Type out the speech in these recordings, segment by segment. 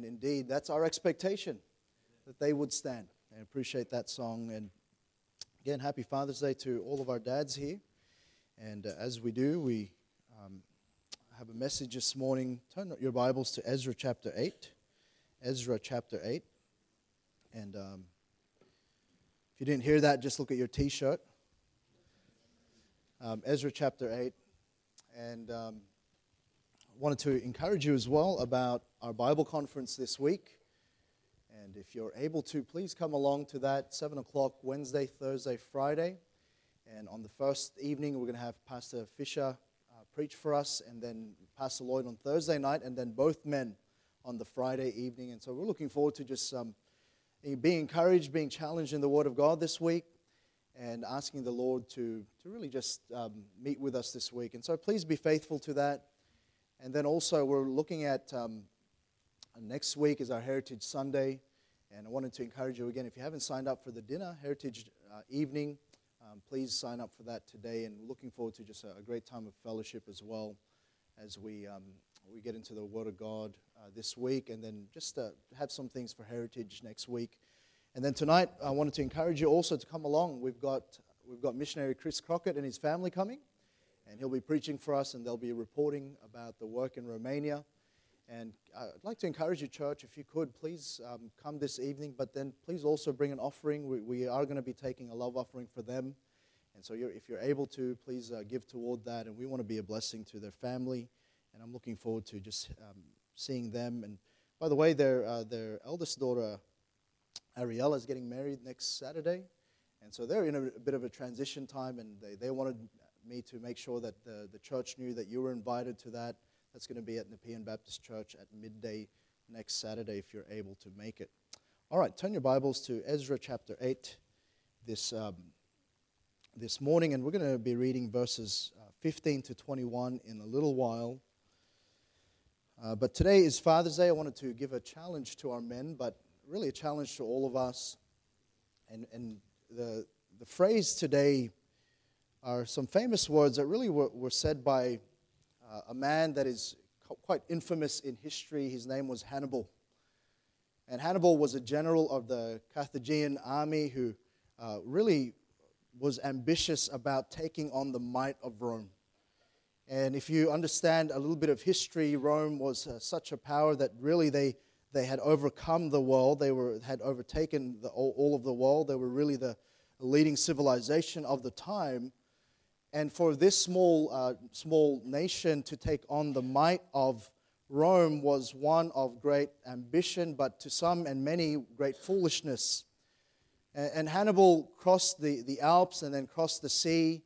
And indeed, that's our expectation that they would stand. I appreciate that song. And again, happy Father's Day to all of our dads here. And uh, as we do, we um, have a message this morning. Turn your Bibles to Ezra chapter 8. Ezra chapter 8. And um, if you didn't hear that, just look at your t shirt. Um, Ezra chapter 8. And um, wanted to encourage you as well about our Bible conference this week. And if you're able to, please come along to that 7 o'clock Wednesday, Thursday, Friday. And on the first evening, we're going to have Pastor Fisher uh, preach for us, and then Pastor Lloyd on Thursday night, and then both men on the Friday evening. And so we're looking forward to just um, being encouraged, being challenged in the Word of God this week, and asking the Lord to, to really just um, meet with us this week. And so please be faithful to that. And then also, we're looking at um, next week is our Heritage Sunday. And I wanted to encourage you again, if you haven't signed up for the dinner, Heritage uh, Evening, um, please sign up for that today. And looking forward to just a, a great time of fellowship as well as we, um, we get into the Word of God uh, this week. And then just uh, have some things for Heritage next week. And then tonight, I wanted to encourage you also to come along. We've got, we've got missionary Chris Crockett and his family coming and he'll be preaching for us, and they'll be reporting about the work in Romania. And I'd like to encourage you, church, if you could, please um, come this evening, but then please also bring an offering. We, we are going to be taking a love offering for them. And so you're, if you're able to, please uh, give toward that. And we want to be a blessing to their family. And I'm looking forward to just um, seeing them. And by the way, their, uh, their eldest daughter, Ariella, is getting married next Saturday. And so they're in a, a bit of a transition time, and they, they wanted me to make sure that the, the church knew that you were invited to that. That's going to be at Nepean Baptist Church at midday next Saturday if you're able to make it. All right, turn your Bibles to Ezra chapter 8 this, um, this morning, and we're going to be reading verses uh, 15 to 21 in a little while. Uh, but today is Father's Day. I wanted to give a challenge to our men, but really a challenge to all of us. And, and the, the phrase today are some famous words that really were, were said by uh, a man that is quite infamous in history. His name was Hannibal. And Hannibal was a general of the Carthaginian army who uh, really was ambitious about taking on the might of Rome. And if you understand a little bit of history, Rome was uh, such a power that really they, they had overcome the world. They were, had overtaken the, all, all of the world. They were really the leading civilization of the time. And for this small, uh, small nation to take on the might of Rome was one of great ambition, but to some and many, great foolishness. And, and Hannibal crossed the, the Alps and then crossed the sea.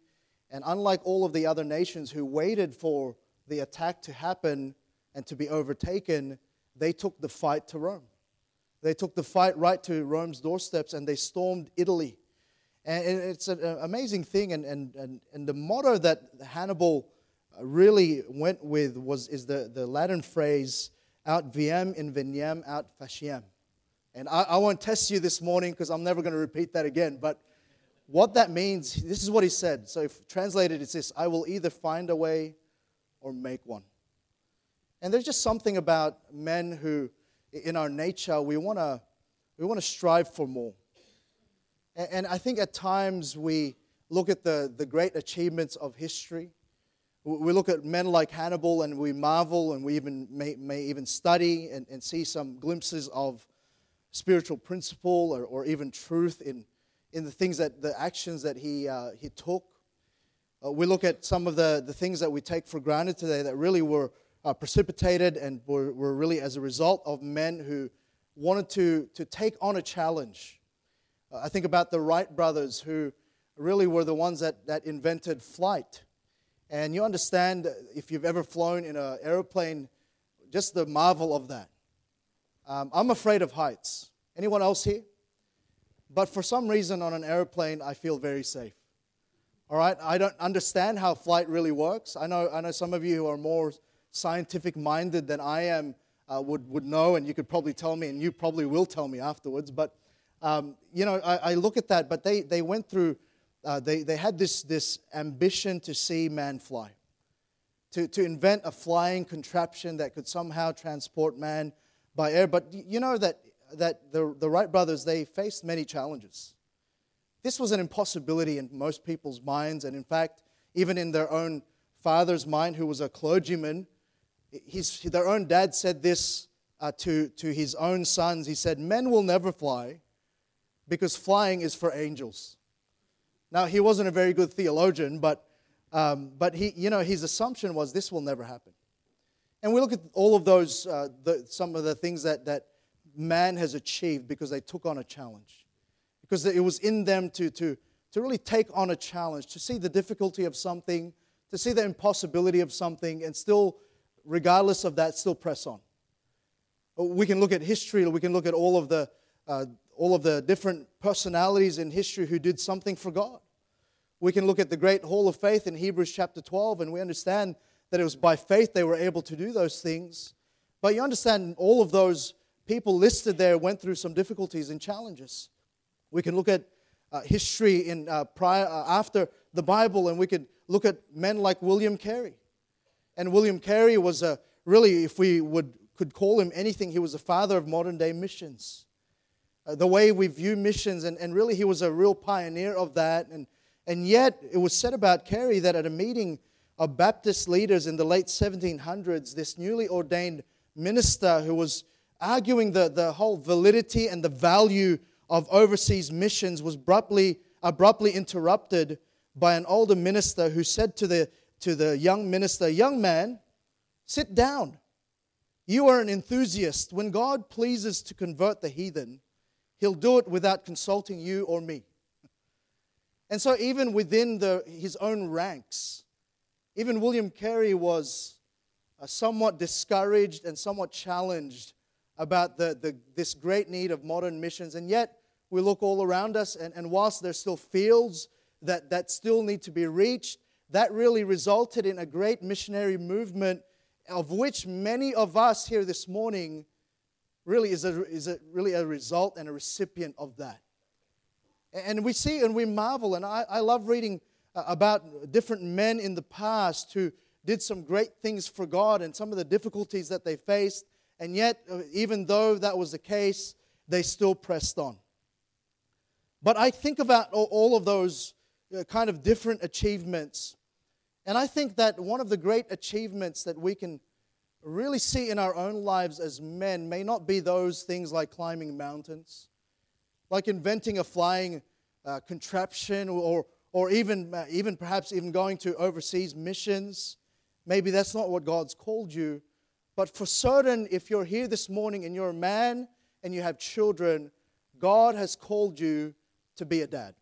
And unlike all of the other nations who waited for the attack to happen and to be overtaken, they took the fight to Rome. They took the fight right to Rome's doorsteps and they stormed Italy. And it's an uh, amazing thing. And, and, and, and the motto that Hannibal uh, really went with was, is the, the Latin phrase, aut viam inveniam aut faciam. And I, I won't test you this morning because I'm never going to repeat that again. But what that means, this is what he said. So, if translated, it's this I will either find a way or make one. And there's just something about men who, in our nature, we want to we want to strive for more. And I think at times we look at the, the great achievements of history. We look at men like Hannibal and we marvel and we even may, may even study and, and see some glimpses of spiritual principle or, or even truth in, in the things that the actions that he, uh, he took. Uh, we look at some of the, the things that we take for granted today that really were uh, precipitated and were, were really as a result of men who wanted to, to take on a challenge I think about the Wright brothers who really were the ones that, that invented flight. And you understand, if you've ever flown in an airplane, just the marvel of that. Um, I'm afraid of heights. Anyone else here? But for some reason, on an airplane, I feel very safe. All right, I don't understand how flight really works. I know, I know some of you who are more scientific minded than I am uh, would, would know, and you could probably tell me, and you probably will tell me afterwards. But um, you know, I, I, look at that, but they, they went through, uh, they, they had this, this ambition to see man fly, to, to invent a flying contraption that could somehow transport man by air. But you know that, that the, the Wright brothers, they faced many challenges. This was an impossibility in most people's minds, and in fact, even in their own father's mind, who was a clergyman, his, their own dad said this uh, to, to his own sons. He said, Men will never fly because flying is for angels. Now, he wasn't a very good theologian, but, um, but he, you know, his assumption was this will never happen. And we look at all of those, uh, the, some of the things that, that man has achieved because they took on a challenge. Because it was in them to, to, to really take on a challenge, to see the difficulty of something, to see the impossibility of something, and still, regardless of that, still press on. We can look at history, we can look at all of the, uh, all of the different personalities in history who did something for God. We can look at the great hall of faith in Hebrews chapter 12, and we understand that it was by faith they were able to do those things. But you understand, all of those people listed there went through some difficulties and challenges. We can look at uh, history in uh, prior uh, after the Bible, and we could look at men like William Carey. And William Carey was a really, if we would could call him anything, he was a father of modern day missions uh, the way we view missions, and, and really he was a real pioneer of that. And, and yet, it was said about Carey that at a meeting of Baptist leaders in the late 1700s, this newly ordained minister who was arguing the, the whole validity and the value of overseas missions was abruptly, abruptly interrupted by an older minister who said to the, to the young minister, Young man, sit down. You are an enthusiast. When God pleases to convert the heathen, He'll do it without consulting you or me. And so, even within the, his own ranks, even William Carey was uh, somewhat discouraged and somewhat challenged about the, the, this great need of modern missions. And yet, we look all around us, and, and whilst there's still fields that, that still need to be reached, that really resulted in a great missionary movement of which many of us here this morning really is, a, is a, really a result and a recipient of that. And we see and we marvel, and I, I love reading uh, about different men in the past who did some great things for God and some of the difficulties that they faced, and yet, uh, even though that was the case, they still pressed on. But I think about all of those uh, kind of different achievements, and I think that one of the great achievements that we can really see in our own lives as men may not be those things like climbing mountains, like inventing a flying uh, contraption, or, or even, uh, even perhaps even going to overseas missions. Maybe that's not what God's called you. But for certain, if you're here this morning and you're a man and you have children, God has called you to be a dad.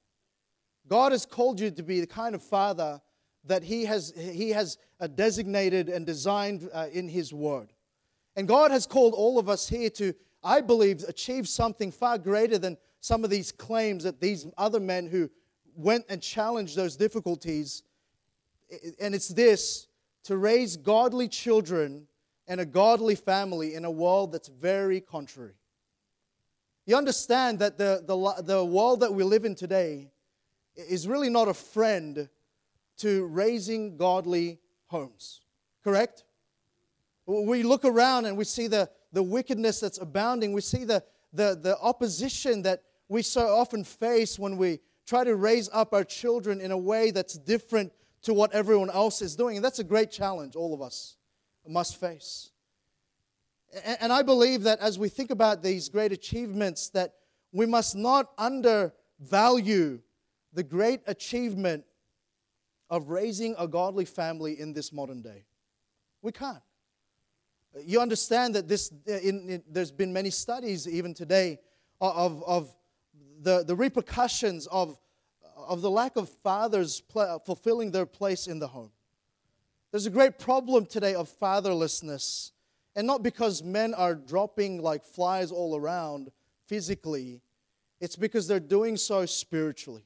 God has called you to be the kind of father that He has, he has uh, designated and designed uh, in His Word. And God has called all of us here to, I believe, achieve something far greater than some of these claims that these other men who went and challenged those difficulties. And it's this to raise godly children and a godly family in a world that's very contrary. You understand that the, the, the world that we live in today is really not a friend to raising godly homes. Correct? We look around and we see the, the wickedness that's abounding. We see the, the, the opposition that we so often face when we try to raise up our children in a way that's different to what everyone else is doing. And that's a great challenge all of us must face. And, and I believe that as we think about these great achievements, that we must not undervalue the great achievement of raising a godly family in this modern day. We can't. You understand that this, in, in, there's been many studies even today of, of the, the repercussions of, of the lack of fathers pl- fulfilling their place in the home. There's a great problem today of fatherlessness, and not because men are dropping like flies all around physically, it's because they're doing so spiritually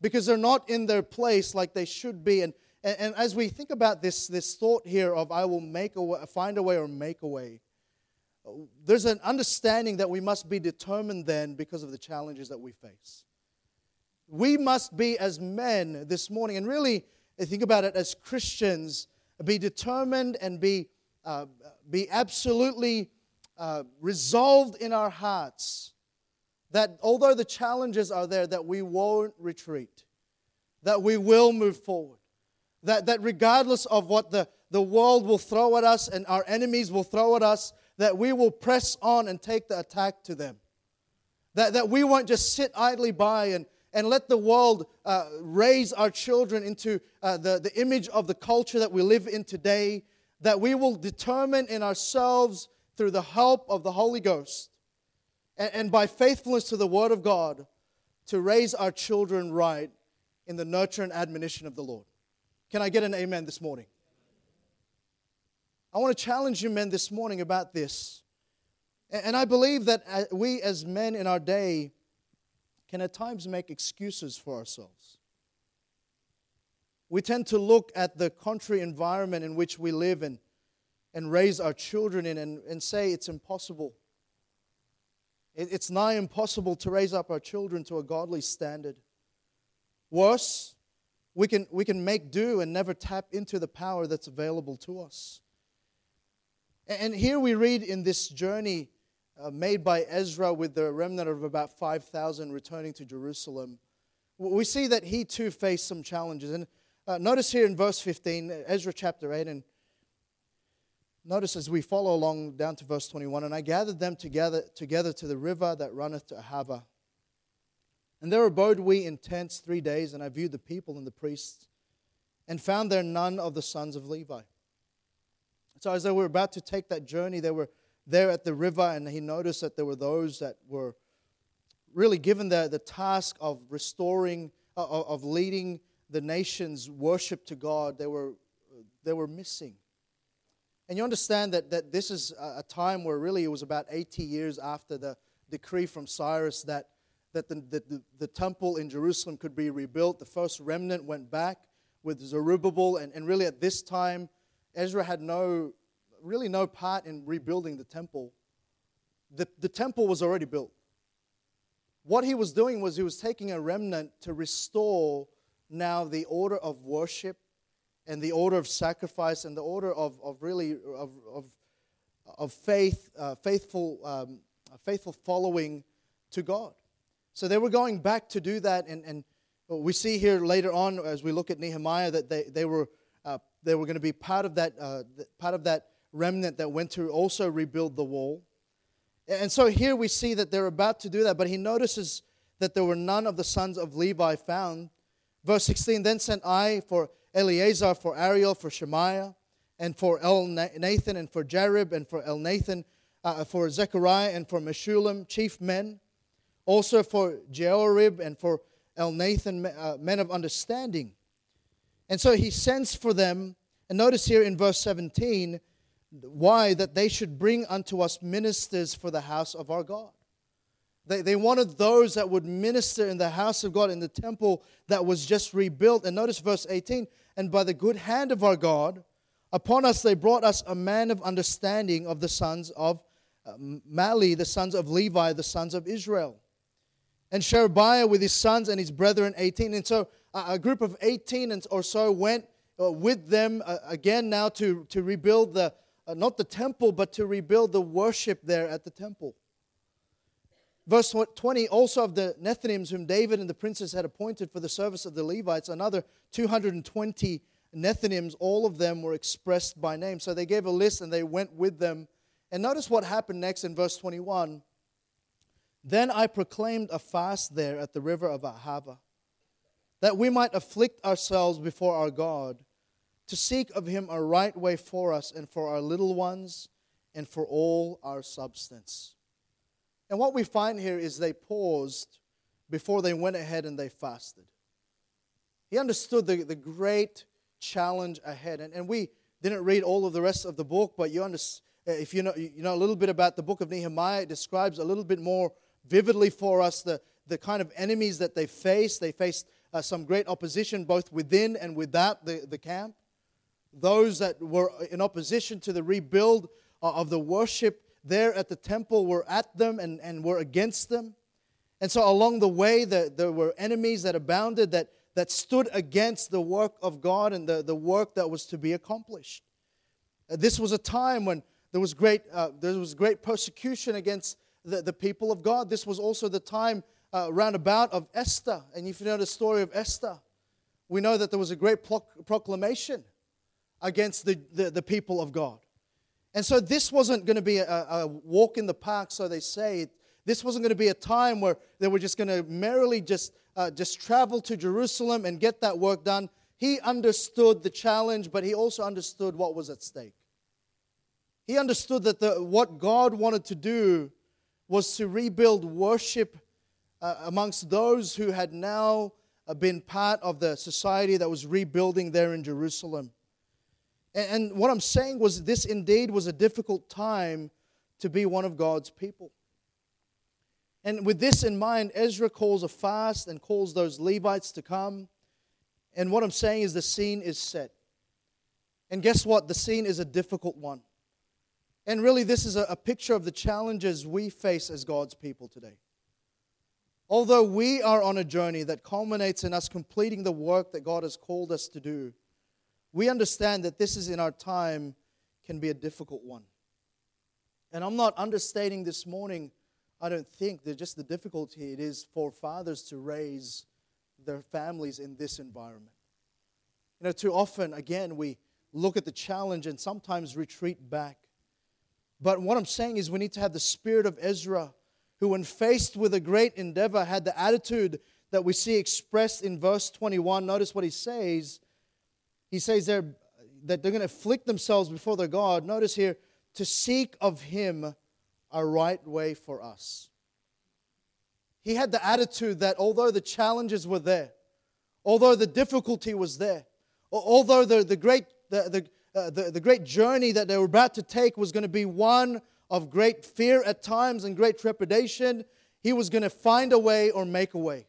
because they're not in their place like they should be. And, and, and, as we think about this, this thought here of I will make a way, find a way or make a way, there's an understanding that we must be determined then because of the challenges that we face. We must be, as men this morning, and really think about it as Christians, be determined and be, uh, be absolutely uh, resolved in our hearts that although the challenges are there, that we won't retreat, that we will move forward, that, that regardless of what the, the world will throw at us and our enemies will throw at us, that we will press on and take the attack to them. That, that we won't just sit idly by and, and let the world uh, raise our children into uh, the, the image of the culture that we live in today, that we will determine in ourselves through the help of the Holy Ghost and, and by faithfulness to the Word of God to raise our children right in the nurture and admonition of the Lord. Can I get an amen this morning? I want to challenge you, men, this morning about this. And I believe that uh, we, as men in our day, can at times make excuses for ourselves. We tend to look at the contrary environment in which we live in and raise our children in and, and say it's impossible. It, it's nigh impossible to raise up our children to a godly standard. Worse, we can, we can make do and never tap into the power that's available to us. And here we read in this journey uh, made by Ezra with the remnant of about 5,000 returning to Jerusalem, we see that he too faced some challenges. And uh, notice here in verse 15, Ezra chapter 8, and notice as we follow along down to verse 21 and I gathered them together, together to the river that runneth to Ahava. And there abode we in tents three days, and I viewed the people and the priests, and found there none of the sons of Levi. So as they were about to take that journey, they were there at the river, and he noticed that there were those that were really given the, the task of restoring, uh, of leading the nation's worship to God. They were, they were missing. And you understand that, that this is a time where really it was about 80 years after the decree from Cyrus that, that the, the, the temple in Jerusalem could be rebuilt. The first remnant went back with Zerubbabel, and, and really at this time, Ezra had no really no part in rebuilding the temple. The, the temple was already built. What he was doing was he was taking a remnant to restore now the order of worship and the order of sacrifice and the order of, of really of, of, of faith, uh, faithful, um, faithful following to God. So they were going back to do that, and, and we see here later on as we look at Nehemiah that they, they were uh, they were going to be part of that uh, part of that remnant that went to also rebuild the wall. And so here we see that they're about to do that, but he notices that there were none of the sons of Levi found. Verse 16 Then sent I for Eliezer, for Ariel, for Shemaiah, and for Elnathan, and for Jarib, and for Elnathan, uh, for Zechariah, and for Meshullam, chief men, also for Jehoiarib, and for Elnathan, uh, men of understanding. And so he sends for them, and notice here in verse 17, why? That they should bring unto us ministers for the house of our God. They, they wanted those that would minister in the house of God, in the temple that was just rebuilt. And notice verse 18 and by the good hand of our God, upon us they brought us a man of understanding of the sons of Mahli, the sons of Levi, the sons of Israel. And Sherebiah with his sons and his brethren, 18. And so a group of 18 or so went uh, with them uh, again now to, to rebuild the, uh, not the temple, but to rebuild the worship there at the temple. Verse 20 also of the Nethinims, whom David and the princes had appointed for the service of the Levites, another 220 Nethinims, all of them were expressed by name. So they gave a list and they went with them. And notice what happened next in verse 21. Then I proclaimed a fast there at the river of Ahava, that we might afflict ourselves before our God to seek of him a right way for us and for our little ones and for all our substance. And what we find here is they paused before they went ahead and they fasted. He understood the, the great challenge ahead. And, and we didn't read all of the rest of the book, but you understand, if you know, you know a little bit about the book of Nehemiah, it describes a little bit more vividly for us the, the kind of enemies that they faced. They faced uh, some great opposition both within and without the, the camp those that were in opposition to the rebuild of the worship there at the temple were at them and, and were against them. And so along the way, the, there were enemies that abounded that, that stood against the work of God and the, the work that was to be accomplished. Uh, this was a time when there was great, uh, there was great persecution against the, the people of God. This was also the time uh, roundabout of Esther. And if you know the story of Esther, we know that there was a great pro- proclamation against the, the, the, people of God. And so this wasn't going to be a, a walk in the park, so they say. This wasn't going to be a time where they were just going to merrily just, uh, just travel to Jerusalem and get that work done. He understood the challenge, but he also understood what was at stake. He understood that the, what God wanted to do was to rebuild worship uh, amongst those who had now uh, been part of the society that was rebuilding there in Jerusalem. And, what I'm saying was, this indeed was a difficult time to be one of God's people. And with this in mind, Ezra calls a fast and calls those Levites to come. And what I'm saying is the scene is set. And guess what? The scene is a difficult one. And really, this is a, a picture of the challenges we face as God's people today. Although we are on a journey that culminates in us completing the work that God has called us to do, we understand that this is in our time can be a difficult one. And I'm not understating this morning I don't think that just the difficulty it is for fathers to raise their families in this environment. You know, too often, again, we look at the challenge and sometimes retreat back. But what I'm saying is, we need to have the spirit of Ezra, who, when faced with a great endeavor, had the attitude that we see expressed in verse 21. Notice what he says. He says there that they're going to afflict themselves before their God. Notice here, to seek of him a right way for us. He had the attitude that although the challenges were there, although the difficulty was there, although the, the, great, the, the, uh, the, the great journey that they were about to take was going to be one of great fear at times and great trepidation, he was going to find a way or make a way.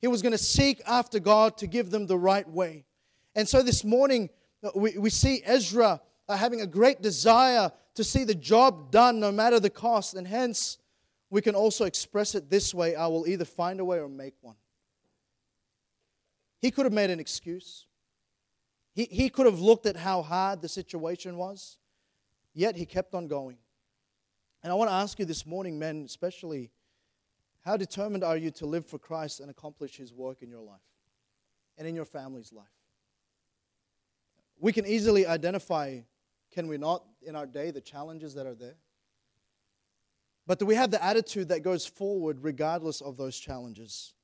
He was going to seek after God to give them the right way. And so this morning, uh, we, we see Ezra uh, having a great desire to see the job done no matter the cost. And hence, we can also express it this way I will either find a way or make one. He could have made an excuse. He, he could have looked at how hard the situation was, yet he kept on going. And I want to ask you this morning, men, especially, how determined are you to live for Christ and accomplish his work in your life and in your family's life? We can easily identify can we not, in our day, the challenges that are there? But do we have the attitude that goes forward regardless of those challenges?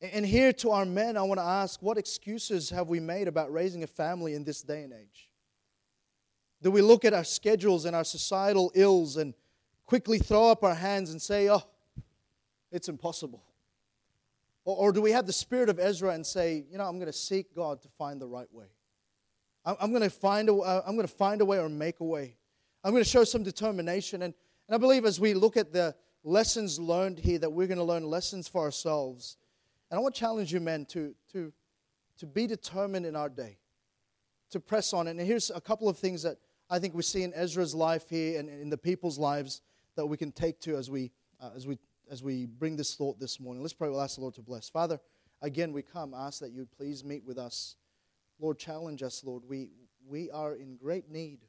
And here to our men, I want to ask what excuses have we made about raising a family in this day and age? Do we look at our schedules and our societal ills and quickly throw up our hands and say, oh, it's impossible? Or, or do we have the spirit of Ezra and say, you know, I'm going to seek God to find the right way? I'm going to find a, uh, I'm going to find a way or make a way. I'm going to show some determination. And, and I believe as we look at the lessons learned here, that we're going to learn lessons for ourselves. And I want to challenge you, men, to, to, to be determined in our day, to press on. And here's a couple of things that I think we see in Ezra's life here and in the people's lives that we can take to as we, uh, as we, as we bring this thought this morning. Let's pray. We'll ask the Lord to bless. Father, again, we come, ask that you please meet with us. Lord, challenge us, Lord. We, we are in great need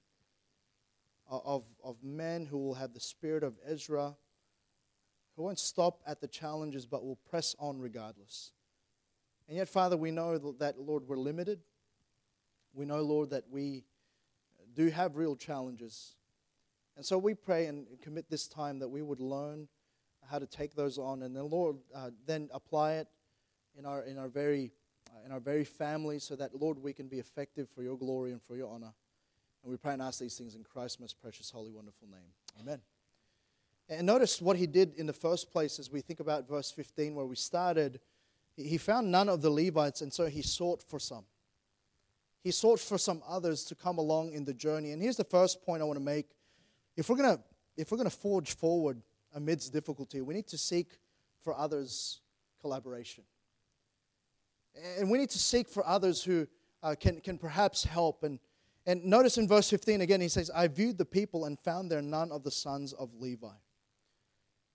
of, of men who will have the spirit of Ezra, who won't stop at the challenges but will press on regardless. And yet, Father, we know that, Lord, we're limited. We know, Lord, that we do have real challenges. And so we pray and commit this time that we would learn how to take those on and then, Lord, uh, then apply it in our, in our very Uh, in our very family, so that, Lord, we can be effective for your glory and for your honor. And we pray and ask these things in Christ's most precious, holy, wonderful name. Amen. And notice what he did in the first place as we think about verse 15, where we started. He found none of the Levites, and so he sought for some. He sought for some others to come along in the journey. And here's the first point I want to make. If we're going to, if we're going to forge forward amidst difficulty, we need to seek for others' collaboration. And we need to seek for others who uh, can, can perhaps help. And, and notice in verse 15 again, he says, I viewed the people and found there none of the sons of Levi.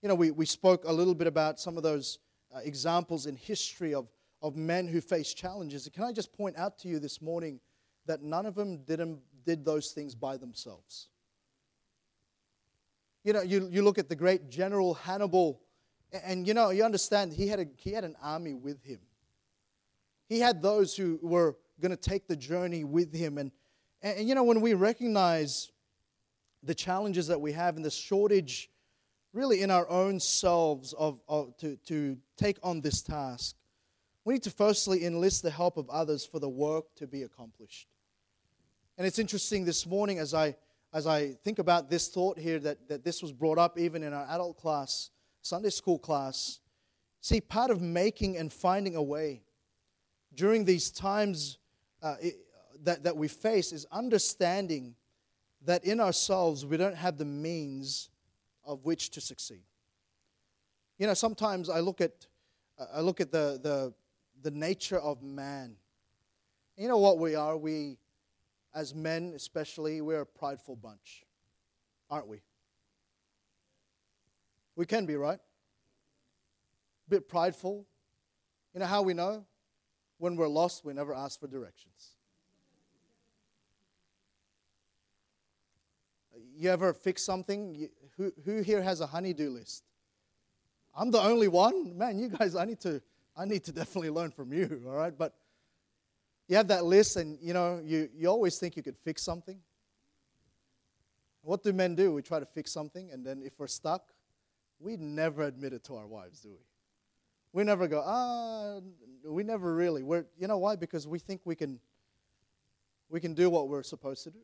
You know, we, we spoke a little bit about some of those uh, examples in history of, of men who face challenges. Can I just point out to you this morning that none of them did, them, did those things by themselves? You know, you, you look at the great General Hannibal, and, and you know, you understand he had, a, he had an army with him. He had those who were going to take the journey with him. And, and, and, you know, when we recognize the challenges that we have and the shortage, really, in our own selves of, of, to, to take on this task, we need to firstly enlist the help of others for the work to be accomplished. And it's interesting this morning as I, as I think about this thought here that, that this was brought up even in our adult class, Sunday school class. See, part of making and finding a way during these times uh, it, that, that we face is understanding that in ourselves we don't have the means of which to succeed. You know, sometimes I look at, I look at the, the, the nature of man. You know what we are? We, as men especially, we're a prideful bunch, aren't we? We can be, right? A bit prideful. You know how we know? When we're lost, we never ask for directions. You ever fix something? who, who here has a honey-do list? I'm the only one? Man, you guys, I need to, I need to definitely learn from you, all right? But you have that list and, you know, you, you always think you could fix something. What do men do? We try to fix something, and then if we're stuck, we never admit it to our wives, do we? We never go, ah, we never really. We're, you know why? Because we think we can, we can do what we're supposed to do.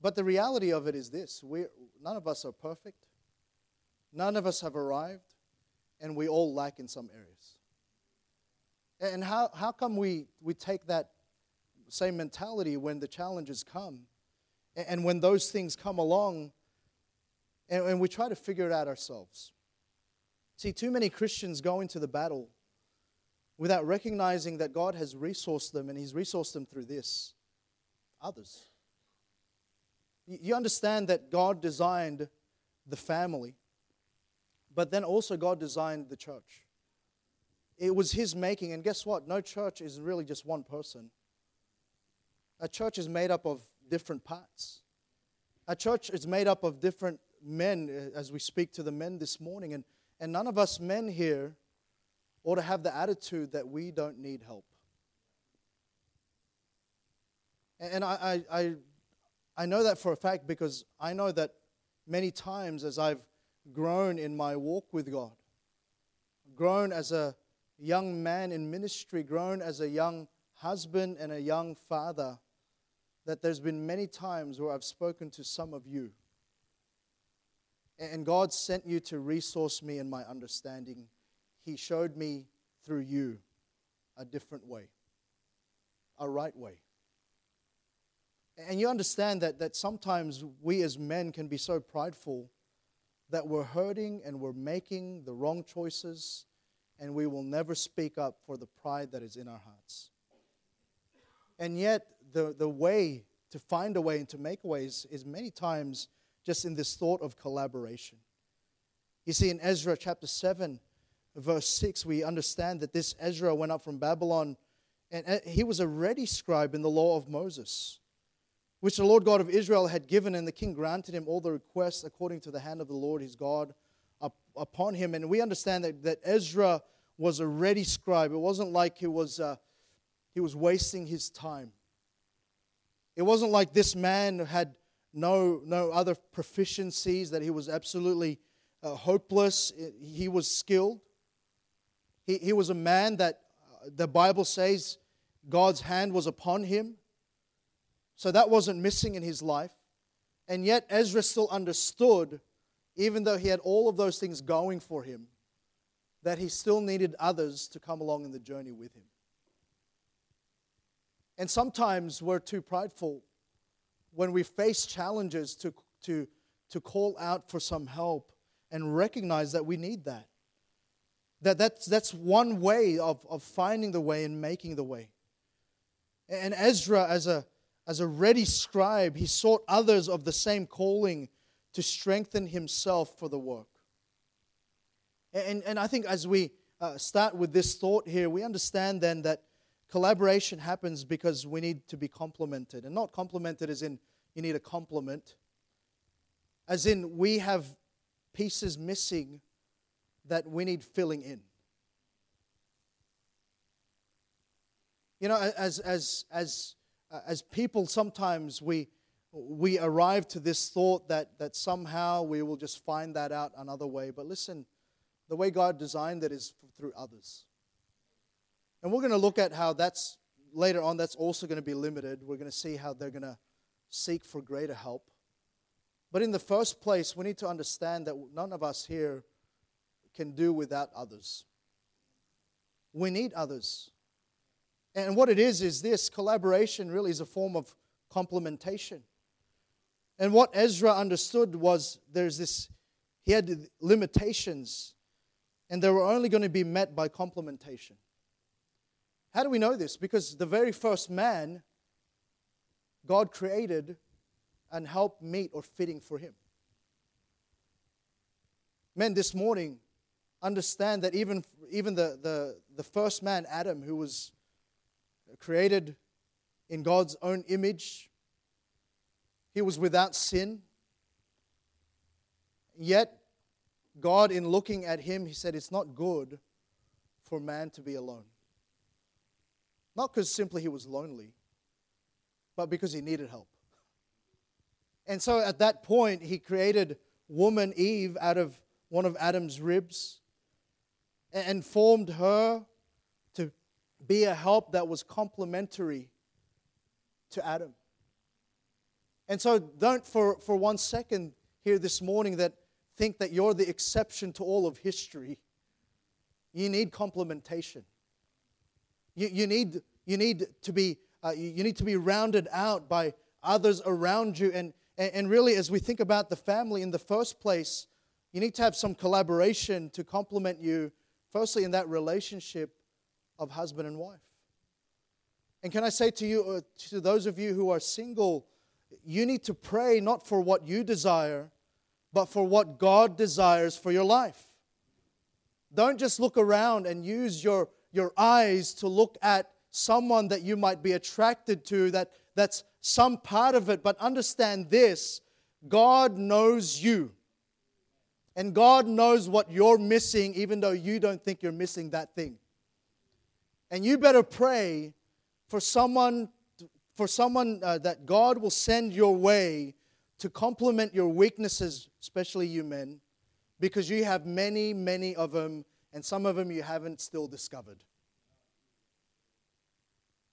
But the reality of it is this we none of us are perfect, none of us have arrived, and we all lack in some areas. And how, how come we, we take that same mentality when the challenges come? And when those things come along, and, and we try to figure it out ourselves. See, too many Christians go into the battle without recognizing that God has resourced them, and He's resourced them through this others. You understand that God designed the family, but then also God designed the church. It was His making, and guess what? No church is really just one person. A church is made up of different parts. A church is made up of different men, uh, as we speak to the men this morning, and, and none of us men here ought to have the attitude that we don't need help. And I, I, I know that for a fact because I know that many times as I've grown in my walk with God, grown as a young man in ministry, grown as a young husband and a young father, that there's been many times where I've spoken to some of you. And God sent you to resource me in my understanding. He showed me through you a different way, a right way. And you understand that, that sometimes we as men can be so prideful that we're hurting and we're making the wrong choices, and we will never speak up for the pride that is in our hearts. And yet, the, the way to find a way and to make a way is, is many times just in this thought of collaboration. You see, in Ezra chapter 7, verse 6, we understand that this Ezra went up from Babylon, and he was a ready scribe in the law of Moses which the Lord God of Israel had given, and the king granted him all the requests according to the hand of the Lord his God upon him. And we understand that, that Ezra was a ready scribe. It wasn't like he was, uh, he was wasting his time. It wasn't like this man had no, no other proficiencies, that he was absolutely uh, hopeless. He was skilled. He, he was a man that uh, the Bible says God's hand was upon him. So that wasn't missing in his life. And yet, Ezra still understood, even though he had all of those things going for him, that he still needed others to come along in the journey with him. And sometimes we're too prideful when we face challenges to, to, to call out for some help and recognize that we need that. That that's, that's one way of, of finding the way and making the way. And Ezra, as a, as a ready scribe, he sought others of the same calling to strengthen himself for the work. And, and I think as we uh, start with this thought here, we understand then that collaboration happens because we need to be complemented. And not complemented as in you need a compliment. as in we have pieces missing that we need filling in. You know, as, as, as, uh, as people, sometimes we, we arrive to this thought that, that somehow we will just find that out another way. But listen, the way God designed it is through others. And we're going to look at how that's later on, that's also going to be limited. We're going to see how they're going to seek for greater help. But in the first place, we need to understand that none of us here can do without others. We need others. And what it is, is this collaboration really is a form of complementation. And what Ezra understood was there's this, he had limitations, and they were only going to be met by complementation. How do we know this? Because the very first man God created and helped meet or fitting for him. Men, this morning, understand that even, even the, the, the first man, Adam, who was created in God's own image, he was without sin. Yet, God, in looking at him, he said, It's not good for man to be alone. Not because simply he was lonely, but because he needed help. And so at that point, he created woman Eve out of one of Adam's ribs and formed her to be a help that was complementary to Adam. And so don't for, for one second here this morning that think that you're the exception to all of history. You need complementation. You, you, need, you, need to be, uh, you need to be rounded out by others around you. And, and really, as we think about the family in the first place, you need to have some collaboration to complement you, firstly, in that relationship of husband and wife. And can I say to you, uh, to those of you who are single, you need to pray not for what you desire, but for what God desires for your life. Don't just look around and use your your eyes to look at someone that you might be attracted to, that, that's some part of it. But understand this God knows you. And God knows what you're missing, even though you don't think you're missing that thing. And you better pray for someone, for someone uh, that God will send your way to complement your weaknesses, especially you men, because you have many, many of them and some of them you haven't still discovered.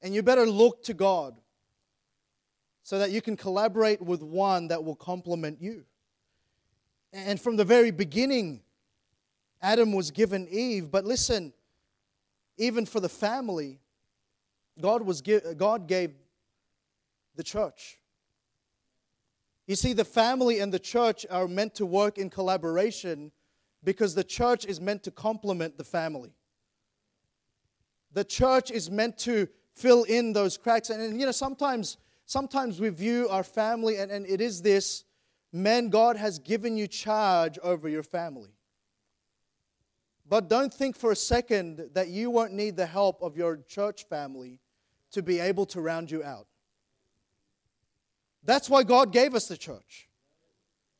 And you better look to God so that you can collaborate with one that will complement you. And from the very beginning, Adam was given Eve, but listen, even for the family, God, was God gave the church. You see, the family and the church are meant to work in collaboration because the church is meant to complement the family. The church is meant to fill in those cracks. And, and, you know, sometimes, sometimes we view our family, and, and it is this men, God has given you charge over your family. But don't think for a second that you won't need the help of your church family to be able to round you out. That's why God gave us the church.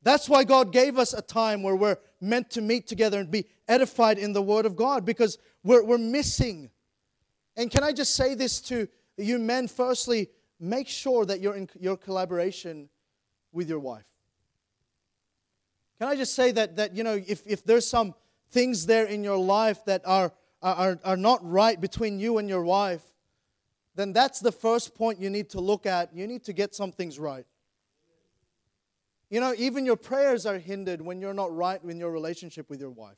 That's why God gave us a time where we're meant to meet together and be edified in the Word of God because we're, we're missing. And can I just say this to you men? Firstly, make sure that you're in your collaboration with your wife. Can I just say that, that you know, if, if there's some things there in your life that are, are, are not right between you and your wife, then that's the first point you need to look at. You need to get some things right. You know, even your prayers are hindered when you're not right in your relationship with your wife.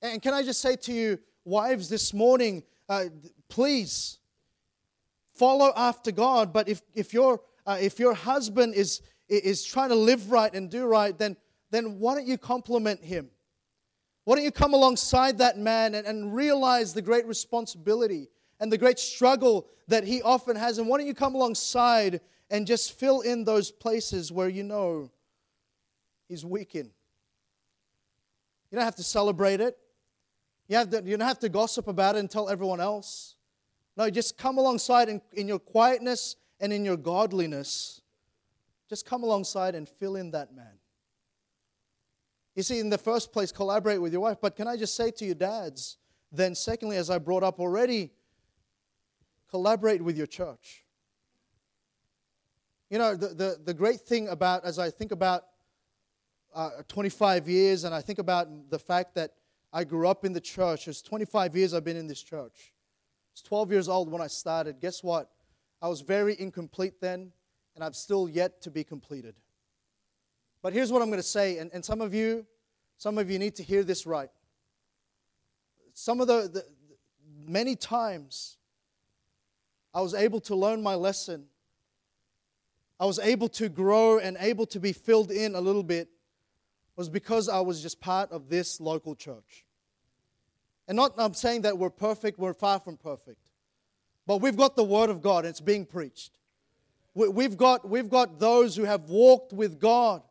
And can I just say to you, wives, this morning, uh, please follow after God. But if, if, your, uh, if your husband is, is trying to live right and do right, then, then why don't you compliment him? Why don't you come alongside that man and, and realize the great responsibility and the great struggle that he often has? And why don't you come alongside and just fill in those places where you know he's weak in. You don't have to celebrate it. You, have to, you don't have to gossip about it and tell everyone else. No, just come alongside in, in your quietness and in your godliness. Just come alongside and fill in that man. You see, in the first place, collaborate with your wife. But can I just say to you, dads, then secondly, as I brought up already, collaborate with your church. You know, the, the, the great thing about, as I think about uh, 25 years and I think about the fact that I grew up in the church, it's 25 years I've been in this church. I was 12 years old when I started. Guess what? I was very incomplete then, and I've still yet to be completed. But here's what I'm going to say, and, and some of you, some of you need to hear this right. Some of the, the many times I was able to learn my lesson. I was able to grow and able to be filled in a little bit was because I was just part of this local church. And not I'm saying that we're perfect, we're far from perfect. But we've got the word of God and it's being preached. We've got, we've got those who have walked with God,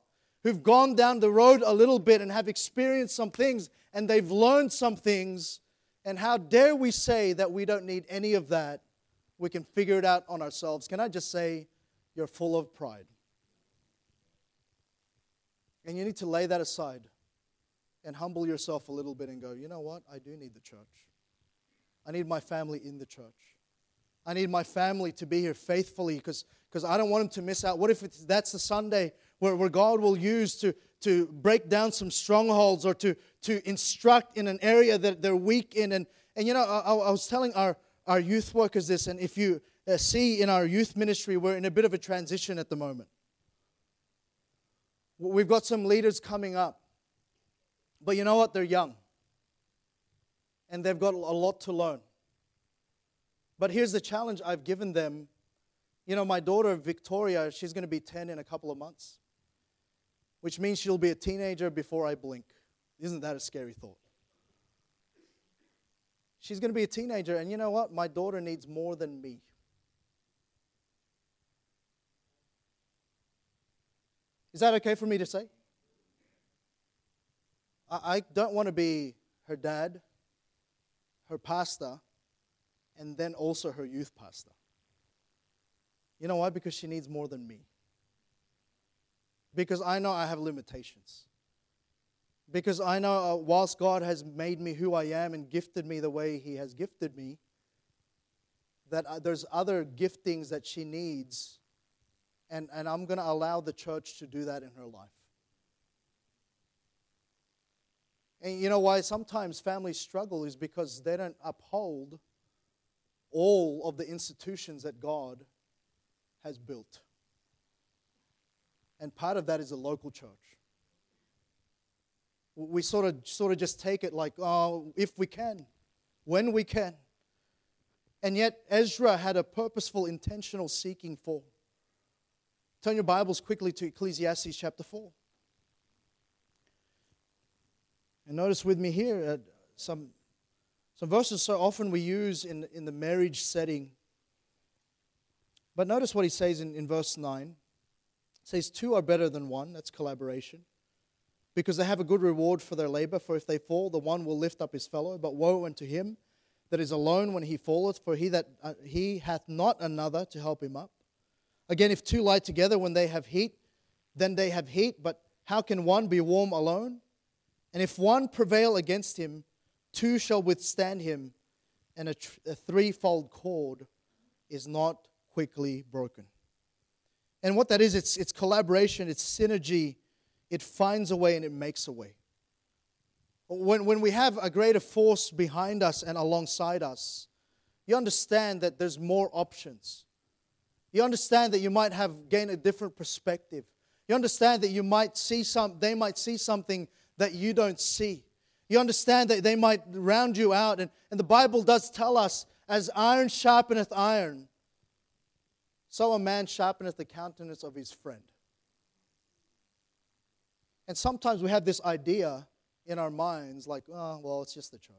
who've gone down the road a little bit and have experienced some things and they've learned some things. And how dare we say that we don't need any of that we can figure it out on ourselves. Can I just say, you're full of pride? And you need to lay that aside and humble yourself a little bit and go, you know what? I do need the church. I need my family in the church. I need my family to be here faithfully because I don't want them to miss out. What if that's the Sunday where, where God will use to, to break down some strongholds or to, to instruct in an area that they're weak in? And, and you know, I, I was telling our, our youth workers this, and if you uh, see in our youth ministry, we're in a bit of a transition at the moment. We've got some leaders coming up, but you know what? They're young, and they've got a lot to learn. But here's the challenge I've given them. You know, my daughter Victoria, she's going to be 10 in a couple of months, which means she'll be a teenager before I blink. Isn't that a scary thought? She's going to be a teenager, and you know what? My daughter needs more than me. Is that okay for me to say? I, don't want to be her dad, her pastor, and then also her youth pastor. You know why? Because she needs more than me. Because I know I have limitations because I know uh, whilst God has made me who I am and gifted me the way He has gifted me, that uh, there's other giftings that she needs, and, and I'm going to allow the church to do that in her life. And you know why sometimes families struggle is because they don't uphold all of the institutions that God has built. And part of that is a local church we sort of sort of just take it like, oh, if we can, when we can. And yet Ezra had a purposeful, intentional seeking for. Turn your Bibles quickly to Ecclesiastes chapter 4. And notice with me here uh, some, some verses so often we use in, in the marriage setting. But notice what he says in, in verse 9. It says, Two are better than one. That's collaboration because they have a good reward for their labor. For if they fall, the one will lift up his fellow. But woe unto him that is alone when he falleth, for he that uh, he hath not another to help him up. Again, if two lie together when they have heat, then they have heat. But how can one be warm alone? And if one prevail against him, two shall withstand him, and a, tr- a threefold cord is not quickly broken. And what that is, it's, it's collaboration, it's synergy, it finds a way and it makes a way. When, when we have a greater force behind us and alongside us, you understand that there's more options. You understand that you might have gained a different perspective. You understand that you might see some, they might see something that you don't see. You understand that they might round you out. And, and the Bible does tell us, as iron sharpeneth iron, so a man sharpeneth the countenance of his friend. And sometimes we have this idea in our minds like, oh, well, it's just the church.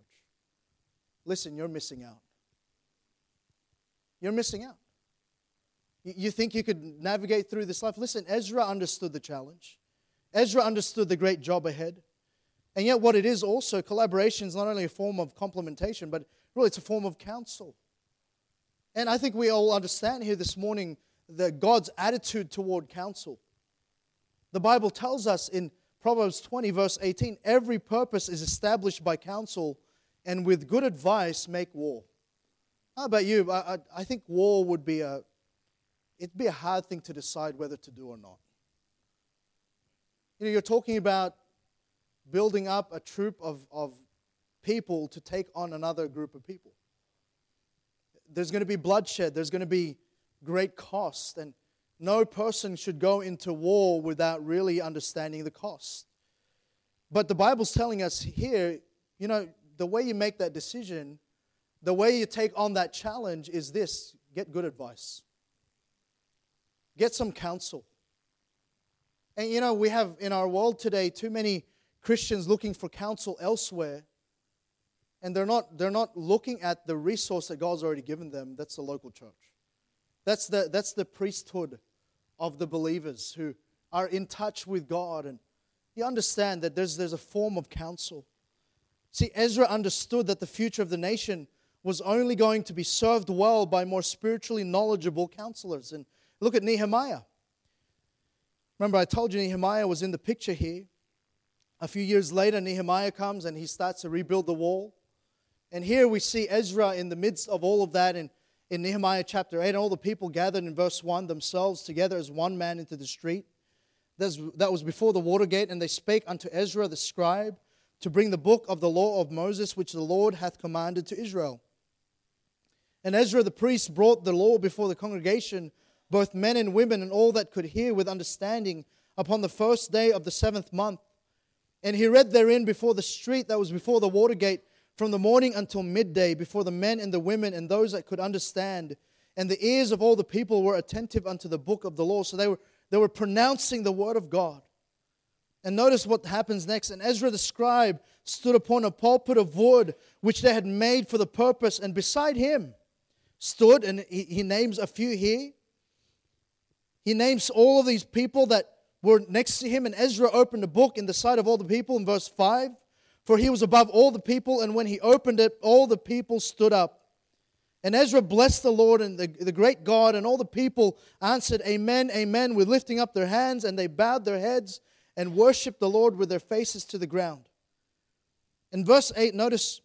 Listen, you're missing out. You're missing out. You think you could navigate through this life? Listen, Ezra understood the challenge. Ezra understood the great job ahead. And yet, what it is also, collaboration is not only a form of complementation, but really it's a form of counsel. And I think we all understand here this morning that God's attitude toward counsel. The Bible tells us in Proverbs 20, verse 18 every purpose is established by counsel, and with good advice make war. How about you? I, I, I think war would be a, it'd be a hard thing to decide whether to do or not. You know, you're talking about building up a troop of, of people to take on another group of people. There's going to be bloodshed, there's going to be great cost, and no person should go into war without really understanding the cost. But the Bible's telling us here, you know, the way you make that decision, the way you take on that challenge is this get good advice, get some counsel. And you know, we have in our world today too many Christians looking for counsel elsewhere. And they're not, they're not looking at the resource that God's already given them. That's the local church. That's the, that's the priesthood of the believers who are in touch with God. And you understand that there's, there's a form of counsel. See, Ezra understood that the future of the nation was only going to be served well by more spiritually knowledgeable counselors. And look at Nehemiah. Remember, I told you Nehemiah was in the picture here. A few years later, Nehemiah comes and he starts to rebuild the wall. And here we see Ezra in the midst of all of that in, in Nehemiah chapter 8. And all the people gathered in verse 1 themselves together as one man into the street. that was before the water gate. And they spake unto Ezra the scribe to bring the book of the law of Moses, which the Lord hath commanded to Israel. And Ezra the priest brought the law before the congregation both men and women, and all that could hear with understanding upon the first day of the seventh month. And he read therein before the street that was before the water gate from the morning until midday, before the men and the women and those that could understand. And the ears of all the people were attentive unto the book of the law. So they were, they were pronouncing the word of God. And notice what happens next. And Ezra the scribe stood upon a pulpit of wood which they had made for the purpose, and beside him stood, and he, he names a few here he names all of these people that were next to him, and Ezra opened a book in the sight of all the people in verse 5. For he was above all the people, and when he opened it, all the people stood up. And Ezra blessed the Lord and the, the great God, and all the people answered, Amen, Amen, with lifting up their hands, and they bowed their heads and worshiped the Lord with their faces to the ground. In verse 8, notice,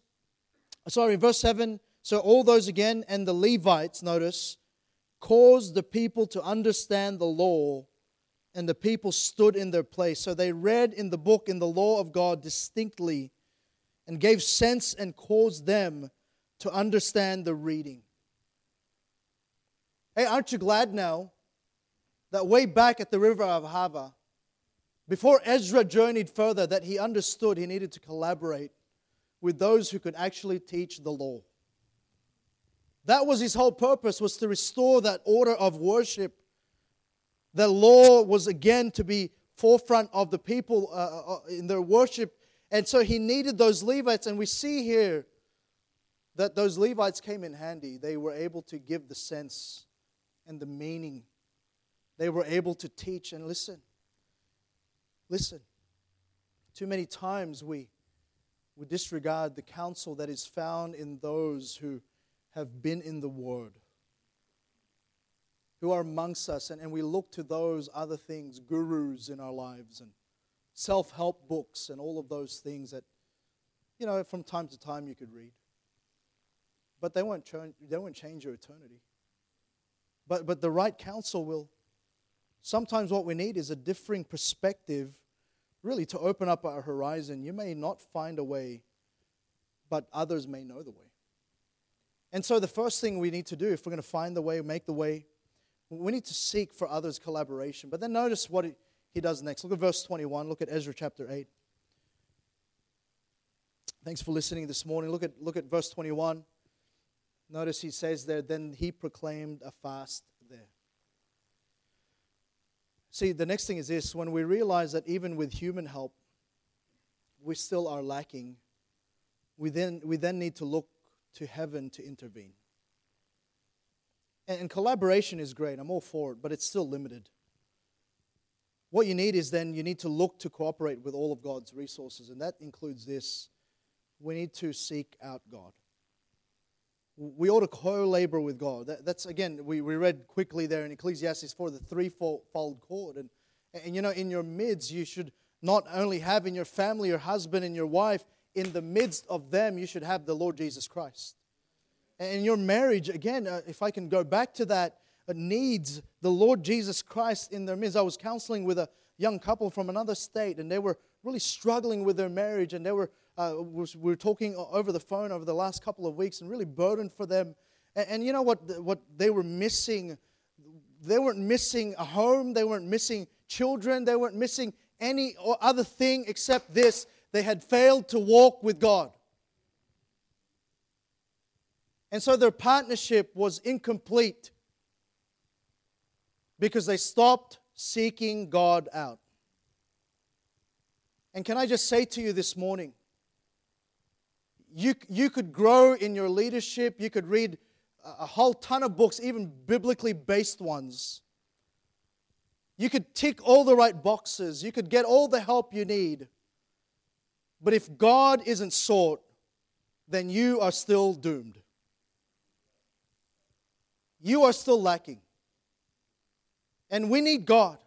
sorry, in verse 7, so all those again, and the Levites, notice, caused the people to understand the law, and the people stood in their place. So they read in the book, in the law of God, distinctly, and gave sense and caused them to understand the reading. Hey, aren't you glad now that way back at the river of Ahava, before Ezra journeyed further, that he understood he needed to collaborate with those who could actually teach the law? That was his whole purpose, was to restore that order of worship. The law was again to be forefront of the people uh, uh, uh, in their worship. And so he needed those Levites. And we see here that those Levites came in handy. They were able to give the sense and the meaning. They were able to teach and listen. Listen. Too many times we, we disregard the counsel that is found in those who have been in the Word, who are amongst us, and, and we look to those other things, gurus in our lives, and self help books, and all of those things that, you know, from time to time you could read. But they won't, change, they won't change your eternity. But, but the right counsel will. Sometimes what we need is a differing perspective, really, to open up our horizon. You may not find a way, but others may know the way. And so, the first thing we need to do, if we're going to find the way, make the way, we need to seek for others' collaboration. But then notice what he does next. Look at verse 21. Look at Ezra chapter 8. Thanks for listening this morning. Look at, look at verse 21. Notice he says there, then he proclaimed a fast there. See, the next thing is this when we realize that even with human help, we still are lacking, we then, we then need to look to heaven to intervene. And, and collaboration is great, I'm all for it, but it's still limited. What you need is then you need to look to cooperate with all of God's resources, and that includes this we need to seek out God. We ought to co labor with God. That, that's, again, we, we read quickly there in Ecclesiastes 4 the threefold cord. And, and, you know, in your midst, you should not only have in your family your husband and your wife, in the midst of them, you should have the Lord Jesus Christ. And your marriage, again, uh, if I can go back to that, uh, needs the Lord Jesus Christ in their midst. I was counseling with a young couple from another state, and they were really struggling with their marriage, and they were uh, we were talking over the phone over the last couple of weeks, and really burdened for them. And, and you know what? What they were missing, they weren't missing a home, they weren't missing children, they weren't missing any other thing except this: they had failed to walk with God. And so their partnership was incomplete because they stopped seeking God out. And can I just say to you this morning, you, you could grow in your leadership, you could read a whole ton of books, even biblically based ones. You could tick all the right boxes, you could get all the help you need. But if God isn't sought, then you are still doomed you are still lacking. And we need God.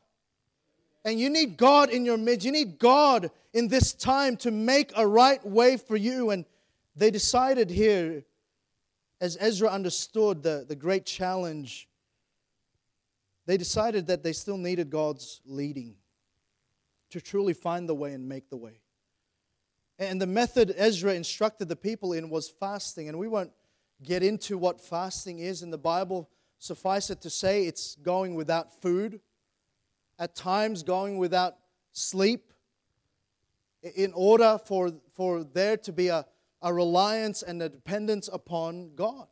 And you need God in your midst. You need God in this time to make a right way for you. And they decided here, as Ezra understood the, the great challenge, they decided that they still needed God's leading to truly find the way and make the way. And the method Ezra instructed the people in was fasting. And we won't get into what fasting is in the Bible. Suffice it to say, it's going without food, at times, going without sleep, in order for, for there to be a, a reliance and a dependence upon God.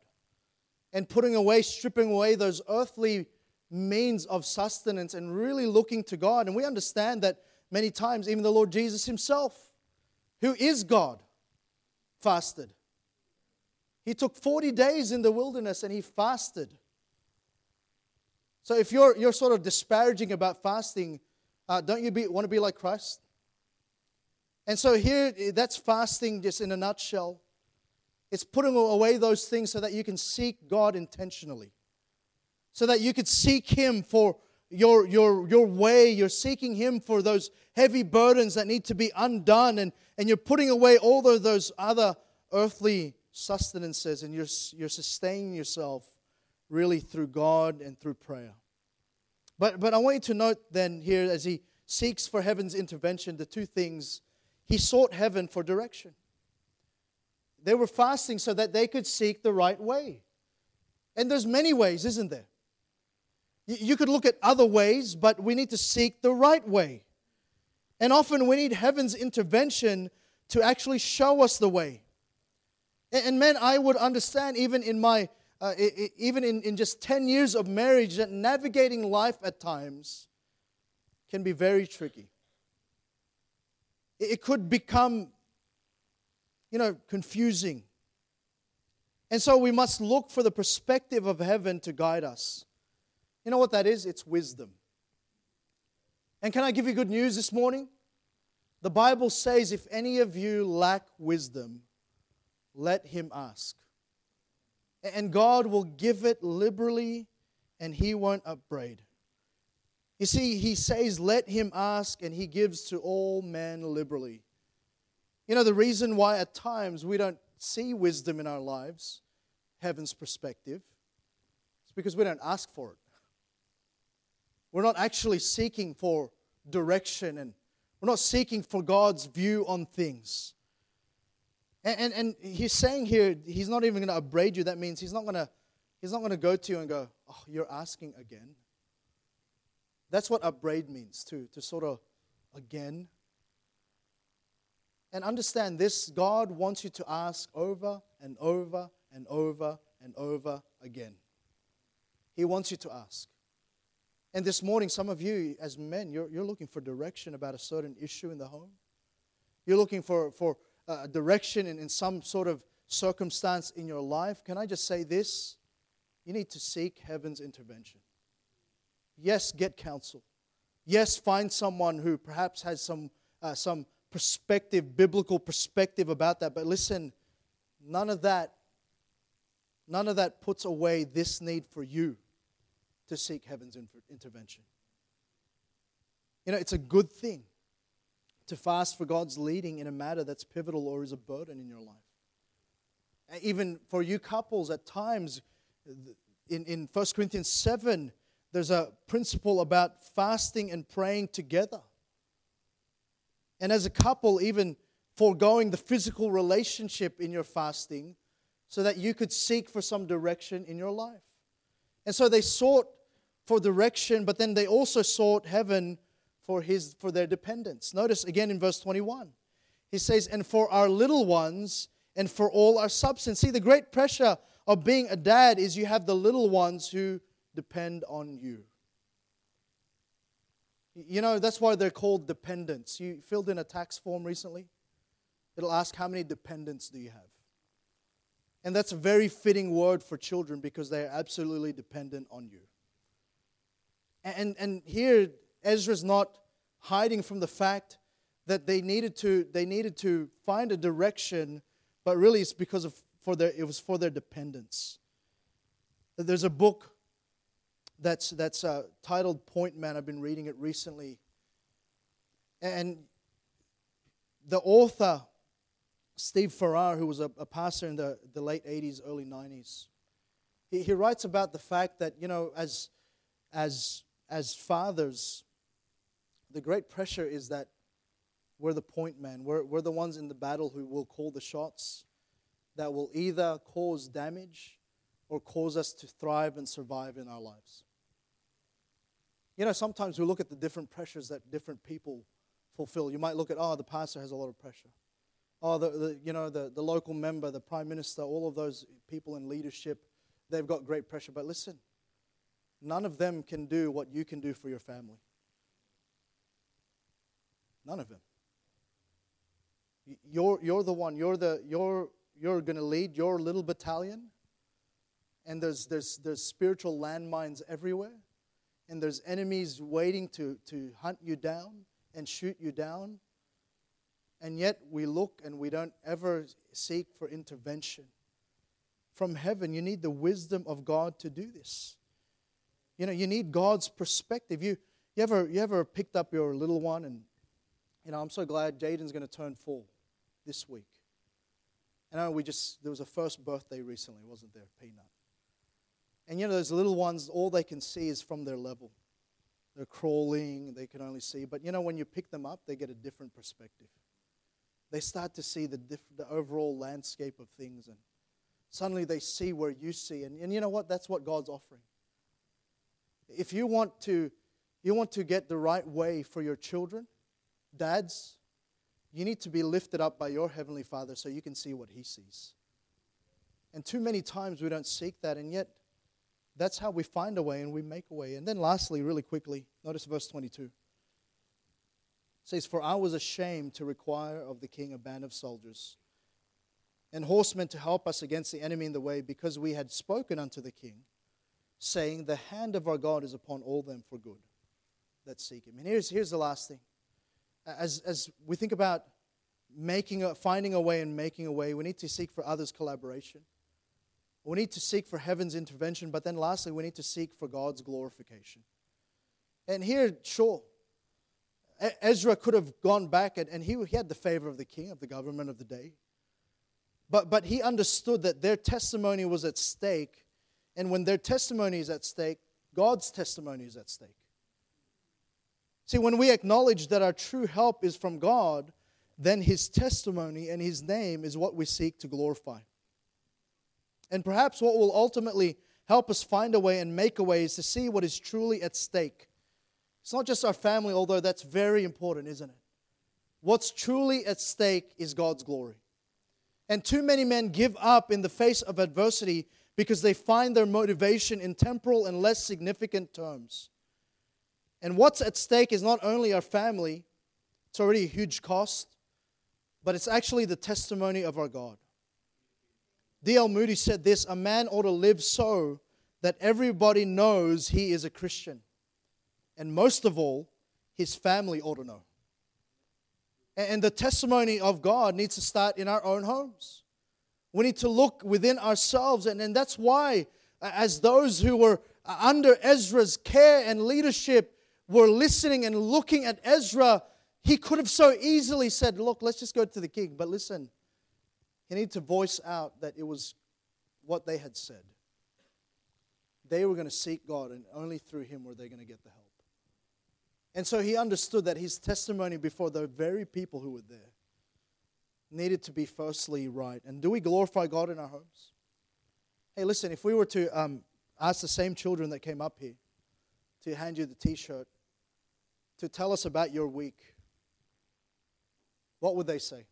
And putting away, stripping away those earthly means of sustenance and really looking to God. And we understand that many times, even the Lord Jesus Himself, who is God, fasted. He took 40 days in the wilderness and he fasted. So if you're, you're sort of disparaging about fasting, uh, don't you be, want to be like Christ? And so here, that's fasting just in a nutshell. It's putting away those things so that you can seek God intentionally. So that you could seek Him for your, your, your way. You're seeking Him for those heavy burdens that need to be undone. And, and you're putting away all of those other earthly sustenances and you're, you're sustaining yourself really through God and through prayer. But, but I want you to note then here as he seeks for heaven's intervention, the two things he sought heaven for direction. They were fasting so that they could seek the right way. And there's many ways, isn't there? You could look at other ways, but we need to seek the right way. And often we need heaven's intervention to actually show us the way. And men, I would understand even in my, uh, even in, in just 10 years of marriage, that navigating life at times can be very tricky. It could become, you know, confusing. And so we must look for the perspective of heaven to guide us. You know what that is? It's wisdom. And can I give you good news this morning? The Bible says if any of you lack wisdom, let him ask. And God will give it liberally and he won't upbraid. You see, he says, let him ask, and he gives to all men liberally. You know, the reason why at times we don't see wisdom in our lives, heaven's perspective, is because we don't ask for it. We're not actually seeking for direction and we're not seeking for God's view on things. And, and, and he's saying here, he's not even going to upbraid you. That means he's not going to he's not going to go to you and go, oh, you're asking again. That's what upbraid means, too, to sort of again. And understand this God wants you to ask over and over and over and over again. He wants you to ask. And this morning, some of you, as men, you're, you're looking for direction about a certain issue in the home. You're looking for, for a direction in, in some sort of circumstance in your life, can I just say this? You need to seek heaven's intervention. Yes, get counsel. Yes, find someone who perhaps has some, uh, some perspective, biblical perspective about that. But listen, none of that, none of that puts away this need for you to seek heaven's intervention. You know, it's a good thing to fast for God's leading in a matter that's pivotal or is a burden in your life. Even for you couples, at times, in, in 1 Corinthians 7, there's a principle about fasting and praying together. And as a couple, even foregoing the physical relationship in your fasting so that you could seek for some direction in your life. And so they sought for direction, but then they also sought heaven for, his, for their dependence. Notice again in verse 21. He says, And for our little ones and for all our substance. See, the great pressure of being a dad is you have the little ones who depend on you. You know, that's why they're called dependents. You filled in a tax form recently. It'll ask, How many dependents do you have? And that's a very fitting word for children because they are absolutely dependent on you. And, and here, Ezra's not hiding from the fact that they needed to, they needed to find a direction, but really it's because of, for their, it was for their dependence. There's a book that's, that's uh, titled Point Man. I've been reading it recently. And the author Steve Farrar, who was a, a pastor in the, the late 80s, early 90s, he, he writes about the fact that, you know, as, as, as fathers, the great pressure is that we're the point man. We're, we're the ones in the battle who will call the shots that will either cause damage or cause us to thrive and survive in our lives. You know, sometimes we look at the different pressures that different people fulfill. You might look at, oh, the pastor has a lot of pressure oh, the, the, you know, the, the local member, the prime minister, all of those people in leadership, they've got great pressure. But listen, none of them can do what you can do for your family. None of them. You're, you're the one, you're, the, you're, you're going to lead your little battalion, and there's, there's, there's spiritual landmines everywhere, and there's enemies waiting to, to hunt you down and shoot you down and yet we look and we don't ever seek for intervention. From heaven, you need the wisdom of God to do this. You know, you need God's perspective. You, you, ever, you ever picked up your little one and, you know, I'm so glad Jaden's going to turn four this week. And I know we just, there was a first birthday recently, wasn't there, Peanut? And you know, those little ones, all they can see is from their level. They're crawling, they can only see. But you know, when you pick them up, they get a different perspective. They start to see the, diff- the overall landscape of things, and suddenly they see where you see. And, and you know what? That's what God's offering. If you want to, you want to get the right way for your children, dads, you need to be lifted up by your heavenly Father so you can see what He sees. And too many times we don't seek that, and yet that's how we find a way and we make a way. And then, lastly, really quickly, notice verse 22 says, For I was ashamed to require of the king a band of soldiers and horsemen to help us against the enemy in the way, because we had spoken unto the king, saying, The hand of our God is upon all them for good that seek him. And here's, here's the last thing. As, as we think about making a, finding a way and making a way, we need to seek for others' collaboration. We need to seek for heaven's intervention, but then lastly, we need to seek for God's glorification. And here, sure, Ezra could have gone back and, and he, he had the favor of the king, of the government of the day. But, but he understood that their testimony was at stake. And when their testimony is at stake, God's testimony is at stake. See, when we acknowledge that our true help is from God, then his testimony and his name is what we seek to glorify. And perhaps what will ultimately help us find a way and make a way is to see what is truly at stake it's not just our family, although that's very important, isn't it? What's truly at stake is God's glory. And too many men give up in the face of adversity because they find their motivation in temporal and less significant terms. And what's at stake is not only our family, it's already a huge cost, but it's actually the testimony of our God. D.L. Moody said this A man ought to live so that everybody knows he is a Christian. And most of all, his family ought to know. And the testimony of God needs to start in our own homes. We need to look within ourselves. And, and that's why, as those who were uh, under Ezra's care and leadership were listening and looking at Ezra, He could have so easily said, Look, let's just go to the king. But listen, he needed to voice out that it was what they had said. They were going to seek God, and only through him were they going to get the help. And so he understood that his testimony before the very people who were there needed to be firstly right. And do we glorify God in our homes? Hey, listen, if we were to um, ask the same children that came up here to hand you the t shirt to tell us about your week, what would they say?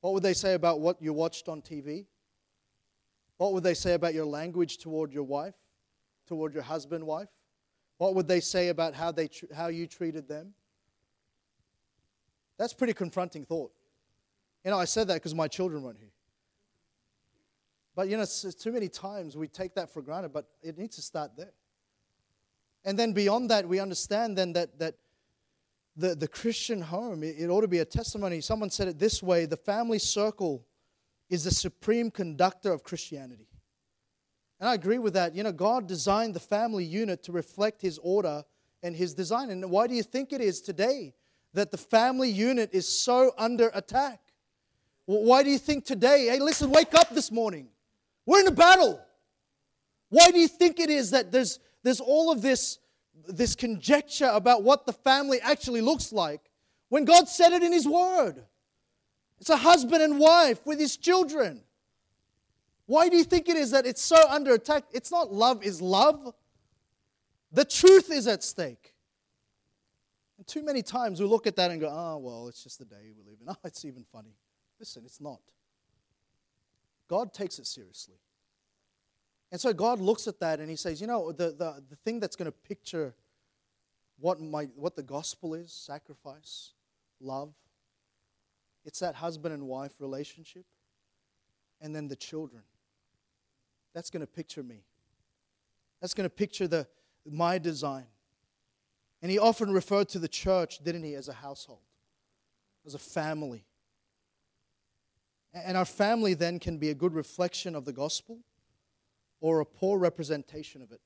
What would they say about what you watched on TV? What would they say about your language toward your wife, toward your husband, wife? What would they say about how, they, how you treated them? That's pretty confronting thought. You know, I said that because my children weren't here. But, you know, too many times we take that for granted, but it needs to start there. And then beyond that, we understand then that, that the, the Christian home, it, it ought to be a testimony. Someone said it this way the family circle is the supreme conductor of Christianity. And I agree with that. You know, God designed the family unit to reflect His order and His design. And why do you think it is today that the family unit is so under attack? Why do you think today, hey, listen, wake up this morning. We're in a battle. Why do you think it is that there's, there's all of this, this conjecture about what the family actually looks like when God said it in His Word? It's a husband and wife with his children. Why do you think it is that it's so under attack? It's not love is love. The truth is at stake. Too many times we look at that and go, oh, well, it's just the day we live in. Oh, it's even funny. Listen, it's not. God takes it seriously. And so God looks at that and he says, you know, the, the, the thing that's going to picture what, my, what the gospel is sacrifice, love, it's that husband and wife relationship. And then the children. That's going to picture me. That's going to picture the, my design. And he often referred to the church, didn't he, as a household, as a family. And our family then can be a good reflection of the gospel or a poor representation of it.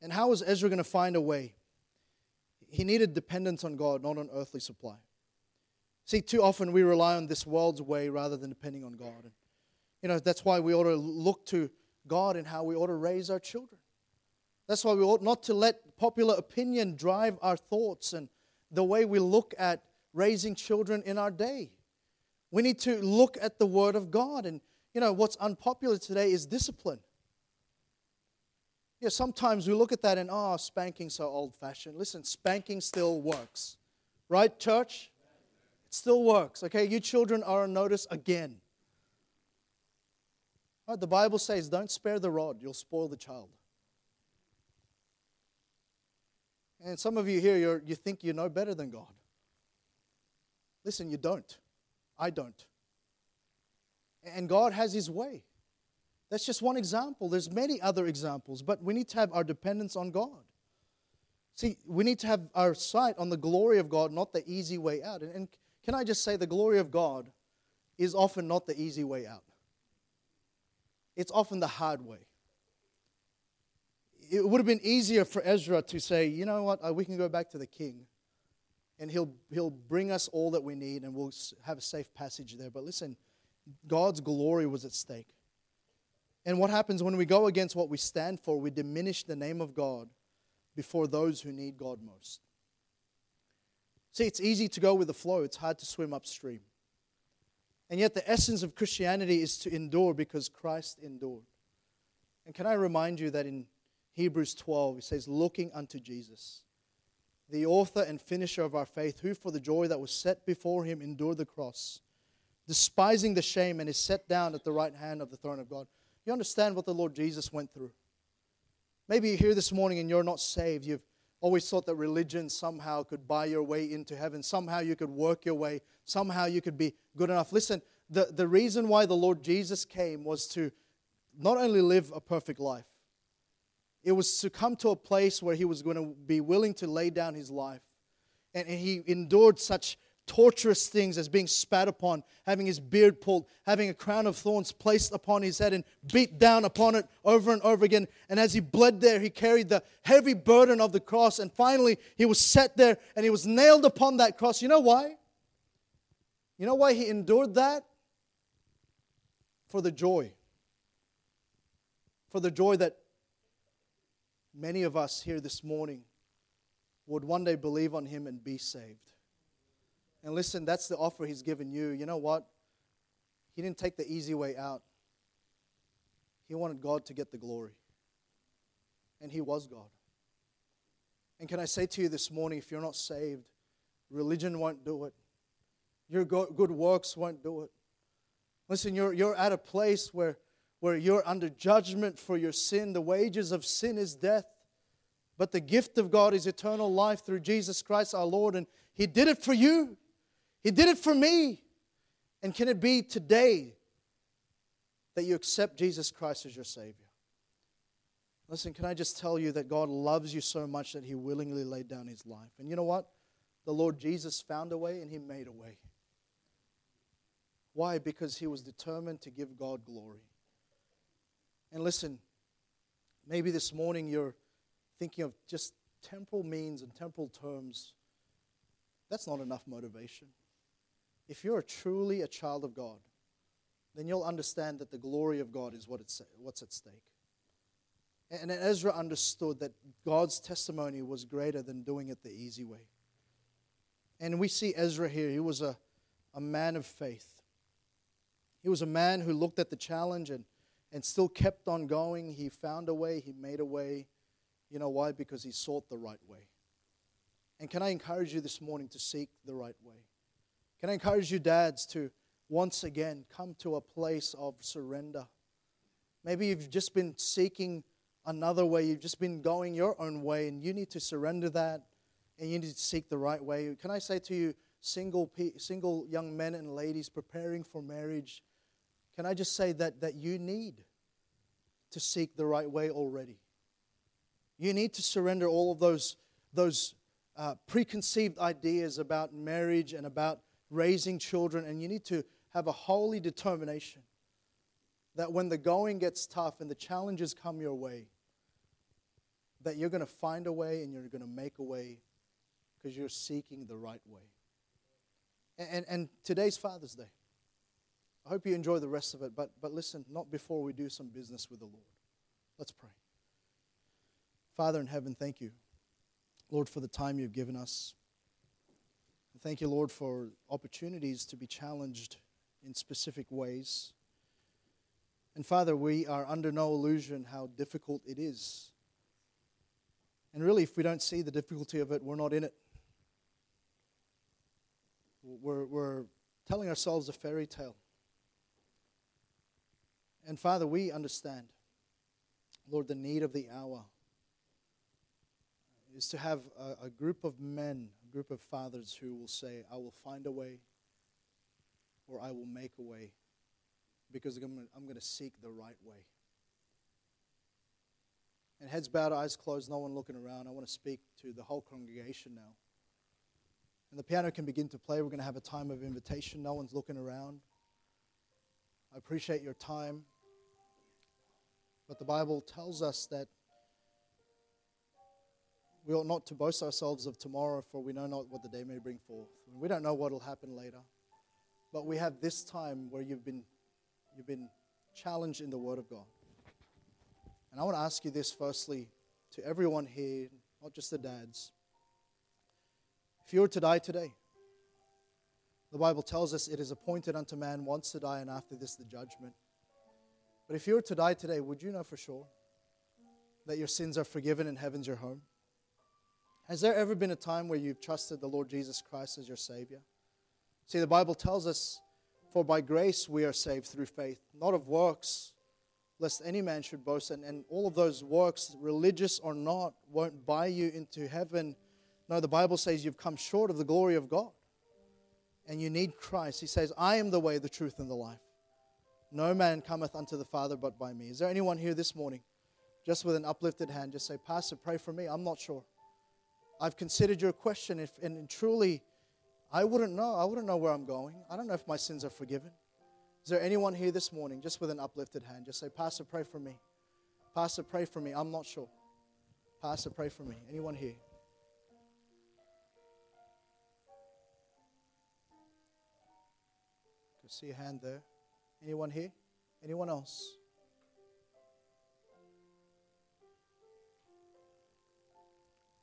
And how was Ezra going to find a way? He needed dependence on God, not on earthly supply. See, too often we rely on this world's way rather than depending on God. And, you know, that's why we ought to look to God and how we ought to raise our children. That's why we ought not to let popular opinion drive our thoughts and the way we look at raising children in our day. We need to look at the Word of God. And, you know, what's unpopular today is discipline. Yeah, sometimes we look at that and, oh, spanking's so old fashioned. Listen, spanking still works. Right, church? It still works, okay? You children are on notice again. Right, the Bible says, don't spare the rod, you'll spoil the child. And some of you here, you you think you know better than God. Listen, you don't. I don't. And God has His way. That's just one example. There's many other examples, but we need to have our dependence on God. See, we need to have our sight on the glory of God, not the easy way out. And, and can I just say the glory of God is often not the easy way out? It's often the hard way. It would have been easier for Ezra to say, you know what, uh, we can go back to the king and he'll, he'll bring us all that we need and we'll have a safe passage there. But listen, God's glory was at stake. And what happens when we go against what we stand for? We diminish the name of God before those who need God most. See, it's easy to go with the flow, it's hard to swim upstream. And yet, the essence of Christianity is to endure because Christ endured. And can I remind you that in Hebrews 12, it says, Looking unto Jesus, the author and finisher of our faith, who for the joy that was set before him endured the cross, despising the shame, and is set down at the right hand of the throne of God. You understand what the Lord Jesus went through. Maybe you're here this morning and you're not saved. You've always thought that religion somehow could buy your way into heaven. Somehow you could work your way. Somehow you could be good enough. Listen, the, the reason why the Lord Jesus came was to not only live a perfect life, it was to come to a place where he was going to be willing to lay down his life. And he endured such torturous things as being spat upon, having his beard pulled, having a crown of thorns placed upon his head and beat down upon it over and over again. And as he bled there, he carried the heavy burden of the cross. And finally, he was set there and he was nailed upon that cross. You know why? You know why he endured that? For the joy. For the joy that many of us here this morning would one day believe on him and be saved. And listen, that's the offer he's given you. You know what? He didn't take the easy way out. He wanted God to get the glory. And he was God. And can I say to you this morning, if you're not saved, religion won't do it. Your good works won't do it. Listen, you're, you're at a place where, where you're under judgment for your sin. The wages of sin is death. But the gift of God is eternal life through Jesus Christ our Lord. And He did it for you, He did it for me. And can it be today that you accept Jesus Christ as your Savior? Listen, can I just tell you that God loves you so much that He willingly laid down His life? And you know what? The Lord Jesus found a way and He made a way. Why? Because He was determined to give God glory. And listen, maybe this morning you're thinking of just temporal means and temporal terms, that's not enough motivation. If you're truly a child of God, then you'll understand that the glory of God is what it's, what's at stake. And Ezra understood that God's testimony was greater than doing it the easy way. And we see Ezra here. He was a, a man of faith. He was a man who looked at the challenge and, and still kept on going. He found a way, he made a way. You know why? Because he sought the right way. And can I encourage you this morning to seek the right way? Can I encourage you, dads, to once again come to a place of surrender? Maybe you've just been seeking another way, you've just been going your own way, and you need to surrender that and you need to seek the right way. Can I say to you, single, single young men and ladies preparing for marriage, can I just say that, that you need to seek the right way already? You need to surrender all of those, those uh, preconceived ideas about marriage and about raising children, and you need to have a holy determination that when the going gets tough and the challenges come your way, that you're going to find a way and you're going to make a way because you're seeking the right way. And, and, and, today's Father's Day. I hope you enjoy the rest of it, but, but listen, not before we do some business with the Lord. Let's pray. Father in heaven, thank you, Lord, for the time you've given us. Thank you, Lord, for opportunities to be challenged in specific ways. And Father, we are under no illusion how difficult it is. And really, if we don't see the difficulty of it, we're not in it. We're, we're telling ourselves a fairy tale. And Father, we understand, Lord, the need of the hour is to have a, a group of men, a group of fathers who will say, I will find a way or I will make a way because I'm, I'm going to seek the right way. And heads bowed, eyes closed, no one looking around. I want to speak to the whole congregation now. And the piano can begin to play. We're going to have a time of invitation. No one's looking around. I appreciate your time. But the Bible tells us that we ought not to boast ourselves of tomorrow, for we know not what the day may bring forth. We don't know what will happen later. But we have this time where you've been, you've been challenged in the Word of God. And I want to ask you this firstly to everyone here, not just the dads. If you were to die today, the Bible tells us it is appointed unto man once to die, and after this, the judgment. But if you were to die today, would you know for sure that your sins are forgiven and heaven's your home? Has there ever been a time where you've trusted the Lord Jesus Christ as your Savior? See, the Bible tells us, For by grace we are saved through faith, not of works, lest any man should boast. And, and all of those works, religious or not, won't buy you into heaven. No, the Bible says you've come short of the glory of God. And you need Christ. He says, I am the way, the truth, and the life. No man cometh unto the Father but by me. Is there anyone here this morning, just with an uplifted hand, just say, Pastor, pray for me? I'm not sure. I've considered your question, if, and truly, I wouldn't know. I wouldn't know where I'm going. I don't know if my sins are forgiven. Is there anyone here this morning, just with an uplifted hand, just say, Pastor, pray for me. Pastor, pray for me. I'm not sure. Pastor, pray for me. Anyone here? See a hand there. Anyone here? Anyone else?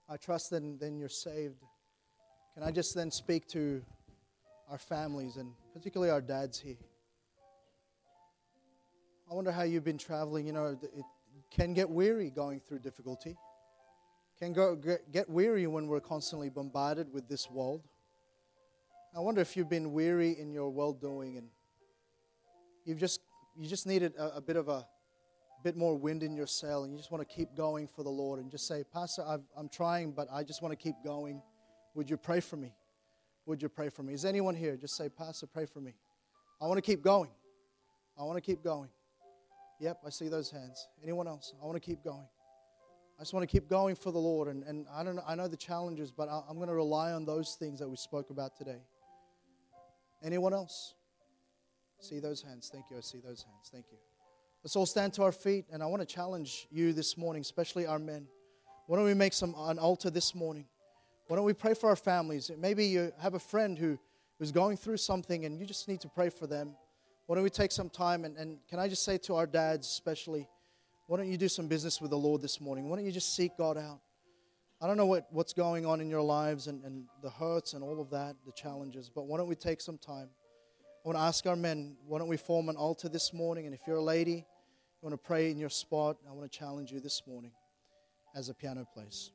I trust then, then you're saved. Can I just then speak to our families and particularly our dads here? I wonder how you've been traveling. You know, it can get weary going through difficulty. Can go, get weary when we're constantly bombarded with this world. I wonder if you've been weary in your well doing and you've just you just needed a, a bit of a bit more wind in your sail and you just want to keep going for the Lord and just say, Pastor, i am trying, but I just want to keep going. Would you pray for me? Would you pray for me? Is anyone here? Just say, Pastor, pray for me. I want to keep going. I want to keep going. Yep, I see those hands. Anyone else? I want to keep going. I just want to keep going for the Lord. And, and I, don't know, I know the challenges, but I, I'm going to rely on those things that we spoke about today. Anyone else? See those hands. Thank you. I see those hands. Thank you. Let's all stand to our feet, and I want to challenge you this morning, especially our men. Why don't we make some an altar this morning? Why don't we pray for our families? Maybe you have a friend who who's going through something, and you just need to pray for them. Why don't we take some time and, and can I just say to our dads, especially, why don't you do some business with the Lord this morning? Why don't you just seek God out? I don't know what, what's going on in your lives and, and the hurts and all of that, the challenges, but why don't we take some time? I want to ask our men, why don't we form an altar this morning? And if you're a lady, you want to pray in your spot, I want to challenge you this morning as a piano plays.